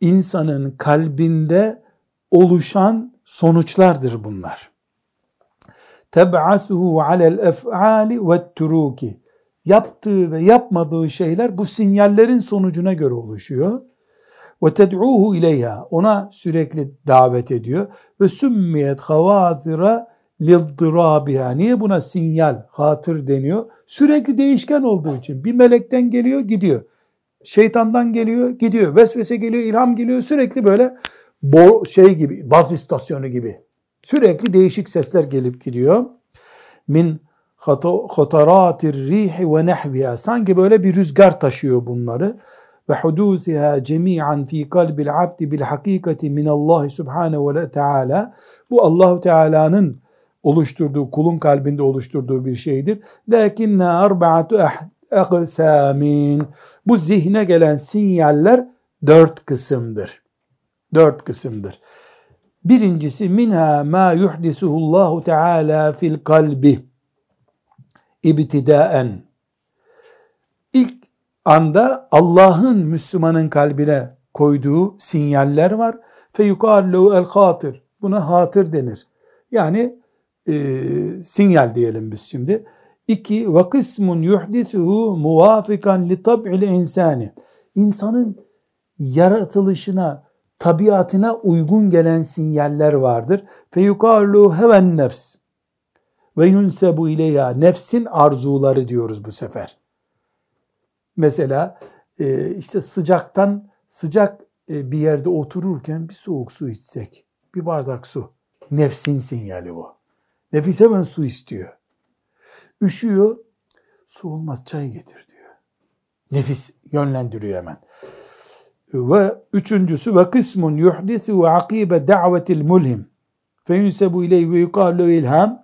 İnsanın kalbinde oluşan sonuçlardır bunlar. Teb'asuhu alel ef'ali ve turuki. Yaptığı ve yapmadığı şeyler bu sinyallerin sonucuna göre oluşuyor. ve ted'uhu ileyha. Ona sürekli davet ediyor. Ve sümmiyet havatira liddirabiha niye buna sinyal hatır deniyor? Sürekli değişken olduğu için. Bir melekten geliyor gidiyor. Şeytandan geliyor gidiyor. Vesvese geliyor ilham geliyor. Sürekli böyle bo şey gibi baz istasyonu gibi sürekli değişik sesler gelip gidiyor min hataratir rihi ve nehviha sanki böyle bir rüzgar taşıyor bunları ve hudusiha cemi'an fi kalbil abdi bil hakikati min Allah subhanahu ve teala bu Allahu Teala'nın oluşturduğu kulun kalbinde oluşturduğu bir şeydir. Lakinne arba'atu aksamin. Bu zihne gelen sinyaller dört kısımdır. Dört kısımdır. Birincisi minha ma yuhdisuhullahu Teala fil kalbi ibtidaen. İlk anda Allah'ın Müslümanın kalbine koyduğu sinyaller var. Feyukallu el hatır. Buna hatır denir. Yani e, sinyal diyelim biz şimdi. İki, ve kısmun yuhdisuhu muvafikan li tab'il insani. İnsanın yaratılışına, tabiatına uygun gelen sinyaller vardır. Feyukallu heven nefs ve yunsebu ileyha. Nefsin arzuları diyoruz bu sefer. Mesela e, işte sıcaktan sıcak e, bir yerde otururken bir soğuk su içsek, bir bardak su. Nefsin sinyali bu. Nefis hemen su istiyor. Üşüyor, su olmaz çay getir diyor. Nefis yönlendiriyor hemen. Ve üçüncüsü ve kısmun yuhdisu akibe da'vetil mulhim. Fe yunsebu ileyhi ve yukallu ilham.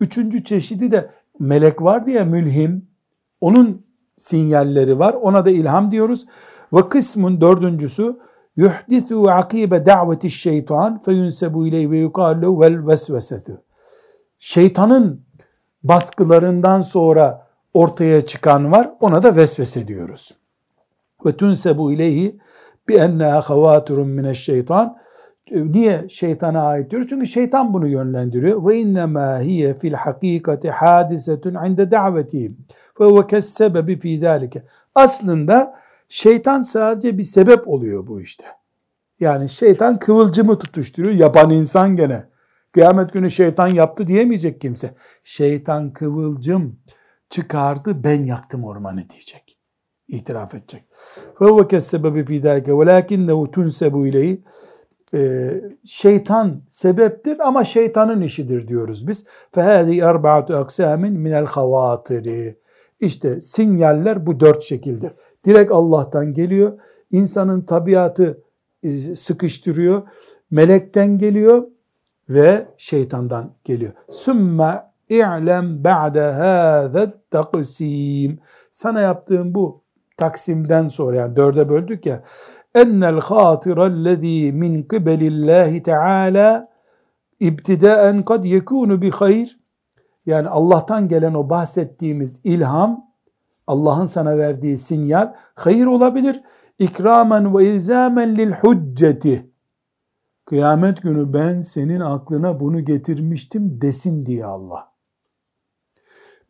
Üçüncü çeşidi de melek var diye mülhim. Onun sinyalleri var. Ona da ilham diyoruz. Ve kısmın dördüncüsü yuhdisu akibe da'veti şeytan fe yunsebu ileyhi ve yukallu vel vesvesetu. Şeytanın baskılarından sonra ortaya çıkan var. Ona da vesvese diyoruz. Ve tunsebu ileyhi bi enneha havaturun mineşşeytan. Niye şeytana ait diyoruz? Çünkü şeytan bunu yönlendiriyor. Ve innemâ hiye fil hakikati hadisetun inde davetihim. Ve huve kessebebi fî zâlike. Aslında şeytan sadece bir sebep oluyor bu işte. Yani şeytan kıvılcımı tutuşturuyor. Yapan insan gene. Kıyamet günü şeytan yaptı diyemeyecek kimse. Şeytan kıvılcım çıkardı ben yaktım ormanı diyecek. İtiraf edecek. Ve huve kessebebi fî zâlike velâkinnehu tunsebu ileyhi e, şeytan sebeptir ama şeytanın işidir diyoruz biz. فَهَذِي اَرْبَعَةُ اَقْسَامٍ مِنَ الْخَوَاتِرِ İşte sinyaller bu dört şekildir. Direkt Allah'tan geliyor. İnsanın tabiatı e, sıkıştırıyor. Melekten geliyor ve şeytandan geliyor. Sümme i'lem ba'de hâzet taksim. Sana yaptığım bu taksimden sonra yani dörde böldük ya ennel hatirellezî min kıbelillahi teâlâ ibtidaen kad yekûnu bi hayr yani Allah'tan gelen o bahsettiğimiz ilham Allah'ın sana verdiği sinyal hayır olabilir. İkramen ve ilzamen lil hücceti. Kıyamet günü ben senin aklına bunu getirmiştim desin diye Allah.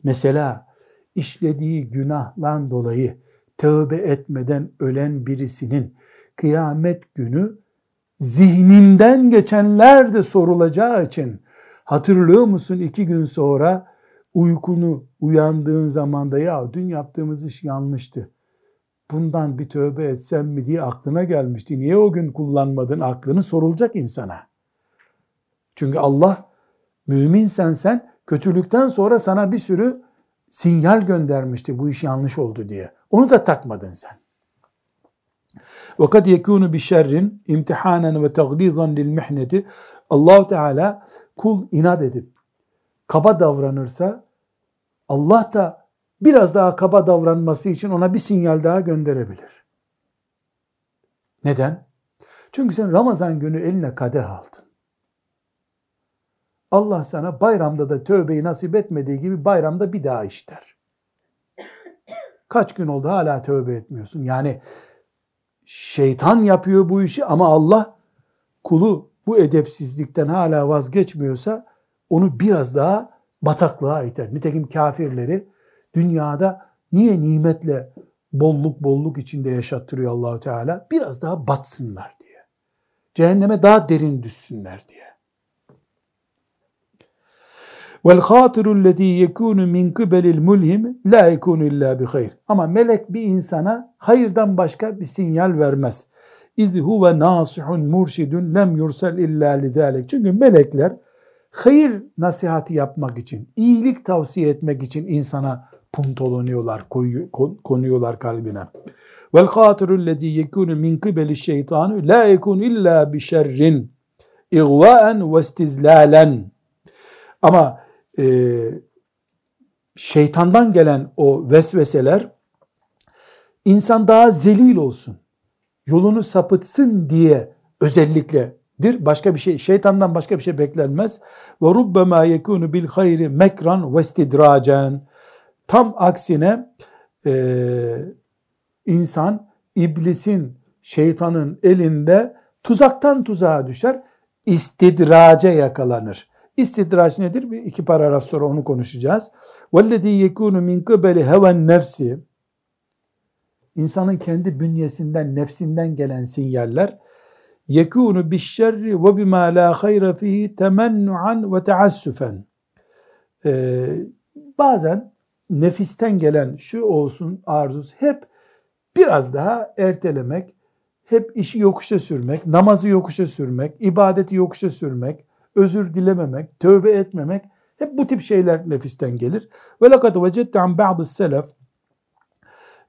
Mesela işlediği günahlan dolayı tövbe etmeden ölen birisinin kıyamet günü zihninden geçenler de sorulacağı için hatırlıyor musun iki gün sonra uykunu uyandığın zaman da ya dün yaptığımız iş yanlıştı. Bundan bir tövbe etsem mi diye aklına gelmişti. Niye o gün kullanmadın aklını sorulacak insana. Çünkü Allah müminsen sen kötülükten sonra sana bir sürü sinyal göndermişti bu iş yanlış oldu diye. Onu da takmadın sen. Şerrin imtihanen ve taglizan lil mihneti. Allahu Teala kul inat edip kaba davranırsa Allah da biraz daha kaba davranması için ona bir sinyal daha gönderebilir. Neden? Çünkü sen Ramazan günü eline kadeh aldın. Allah sana bayramda da tövbeyi nasip etmediği gibi bayramda bir daha işler. Kaç gün oldu hala tövbe etmiyorsun. Yani şeytan yapıyor bu işi ama Allah kulu bu edepsizlikten hala vazgeçmiyorsa onu biraz daha bataklığa iter. Nitekim kafirleri dünyada niye nimetle bolluk bolluk içinde yaşattırıyor Allahu Teala. Biraz daha batsınlar diye. Cehenneme daha derin düşsünler diye. Vel hatiru lezî yekûnu min kıbelil mulhim la yekûnu illa bi hayr. Ama melek bir insana hayırdan başka bir sinyal vermez. İz huve nasihun murşidun lem yursel illa lidâlik. Çünkü melekler hayır nasihati yapmak için, iyilik tavsiye etmek için insana puntolanıyorlar, konuyorlar kalbine. Vel hatiru lezî yekûnu min kıbeli şeytanu la yekûnu illa bi şerrin igvaen ve istizlalen. Ama e, şeytandan gelen o vesveseler insan daha zelil olsun, yolunu sapıtsın diye özellikledir. Başka bir şey, şeytandan başka bir şey beklenmez. Ve rubbema yekunu bil hayri mekran ve istidracen. Tam aksine e, insan iblisin, şeytanın elinde tuzaktan tuzağa düşer, istidraca yakalanır. İstidraç nedir? Bir iki paragraf sonra onu konuşacağız. وَالَّذ۪ي يَكُونُ مِنْ قِبَلِ heven nefsi insanın kendi bünyesinden, nefsinden gelen sinyaller yekunu bişşerri ve bima la hayra fihi temennuan ve teassufen. Ee, bazen nefisten gelen şu olsun arzus hep biraz daha ertelemek, hep işi yokuşa sürmek, namazı yokuşa sürmek, ibadeti yokuşa sürmek, özür dilememek, tövbe etmemek hep bu tip şeyler nefisten gelir. Ve lekad vecedte an ba'd selef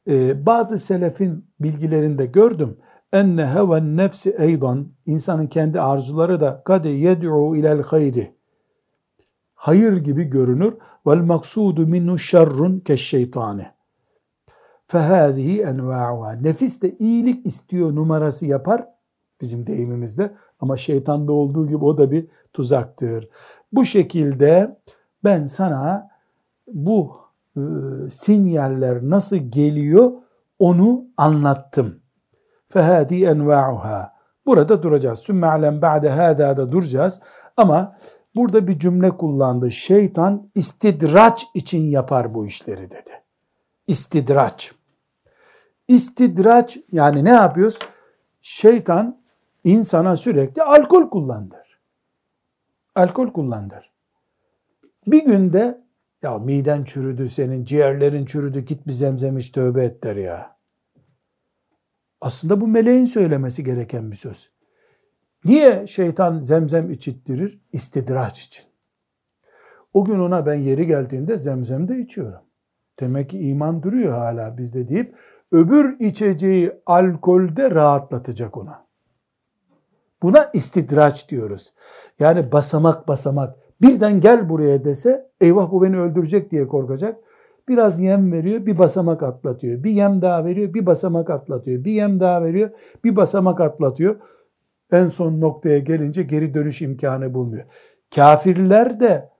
ee, bazı selefin bilgilerinde gördüm. Enne heven nefsi eydan insanın kendi arzuları da kade yed'u ilel hayri hayır gibi görünür. Vel maksudu minnu şerrun keşşeytani. Fehâzihi enva'uha. Nefis de iyilik istiyor numarası yapar bizim deyimimizde. Ama şeytanda olduğu gibi o da bir tuzaktır. Bu şekilde ben sana bu e, sinyaller nasıl geliyor onu anlattım. Fehadi enva'uha. Burada duracağız. Sümme alem ba'de hâdâda duracağız. Ama burada bir cümle kullandı. Şeytan istidraç için yapar bu işleri dedi. İstidraç. İstidraç yani ne yapıyoruz? Şeytan insana sürekli alkol kullandır. Alkol kullandır. Bir günde ya miden çürüdü senin, ciğerlerin çürüdü, git bir zemzem iç tövbe et der ya. Aslında bu meleğin söylemesi gereken bir söz. Niye şeytan zemzem içittirir? İstidraç için. O gün ona ben yeri geldiğinde zemzem de içiyorum. Demek ki iman duruyor hala bizde deyip öbür içeceği alkolde rahatlatacak ona. Buna istidraç diyoruz. Yani basamak basamak birden gel buraya dese eyvah bu beni öldürecek diye korkacak. Biraz yem veriyor, bir basamak atlatıyor. Bir yem daha veriyor, bir basamak atlatıyor. Bir yem daha veriyor, bir basamak atlatıyor. En son noktaya gelince geri dönüş imkanı bulmuyor. Kafirler de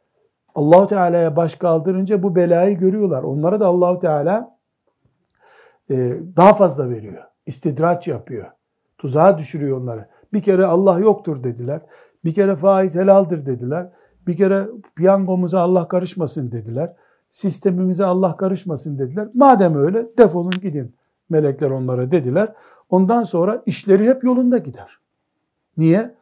Allahu Teala'ya baş kaldırınca bu belayı görüyorlar. Onlara da Allahu Teala e, daha fazla veriyor. İstidraç yapıyor. Tuzağa düşürüyor onları. Bir kere Allah yoktur dediler. Bir kere faiz helaldir dediler. Bir kere piyangomuza Allah karışmasın dediler. Sistemimize Allah karışmasın dediler. Madem öyle defolun gidin. Melekler onlara dediler. Ondan sonra işleri hep yolunda gider. Niye?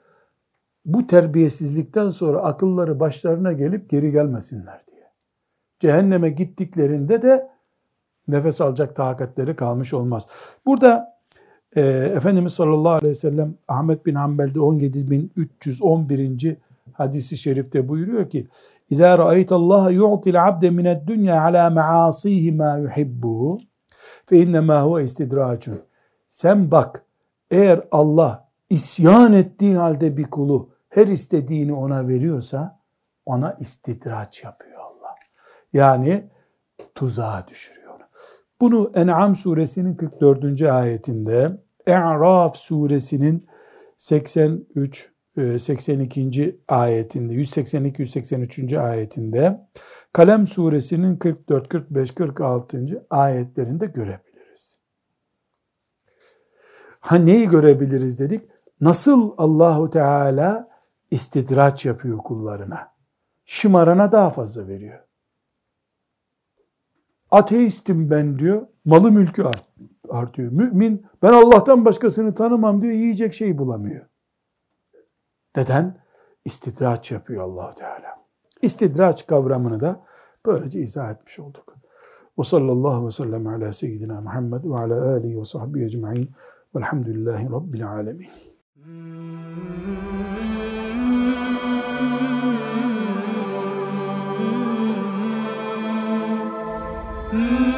Bu terbiyesizlikten sonra akılları başlarına gelip geri gelmesinler diye. Cehenneme gittiklerinde de nefes alacak takatleri kalmış olmaz. Burada e, Efendimiz sallallahu aleyhi ve sellem Ahmet bin Hanbel'de 17311. hadisi şerifte buyuruyor ki İzâ ra'aytallaha yu'til abde mined dünya ala maasihi ma yuhibbu fe innemâ huve istidracun. Sen bak eğer Allah isyan ettiği halde bir kulu her istediğini ona veriyorsa ona istidraç yapıyor Allah. Yani tuzağa düşürüyor. Bunu En'am suresinin 44. ayetinde E'raf suresinin 83 82. E, ayetinde 182 183. ayetinde Kalem suresinin 44 45 46. ayetlerinde görebiliriz. Ha neyi görebiliriz dedik? Nasıl Allahu Teala istidraç yapıyor kullarına. Şımarana daha fazla veriyor. Ateistim ben diyor. Malı mülkü art, artıyor. Mümin ben Allah'tan başkasını tanımam diyor. Yiyecek şey bulamıyor. Neden? İstidraç yapıyor allah Teala. İstidraç kavramını da böylece izah etmiş olduk. Ve sallallahu ve sellem ala seyyidina Muhammed ve ala alihi ve sahbihi ecma'in velhamdülillahi rabbil alemin. Mm-hmm.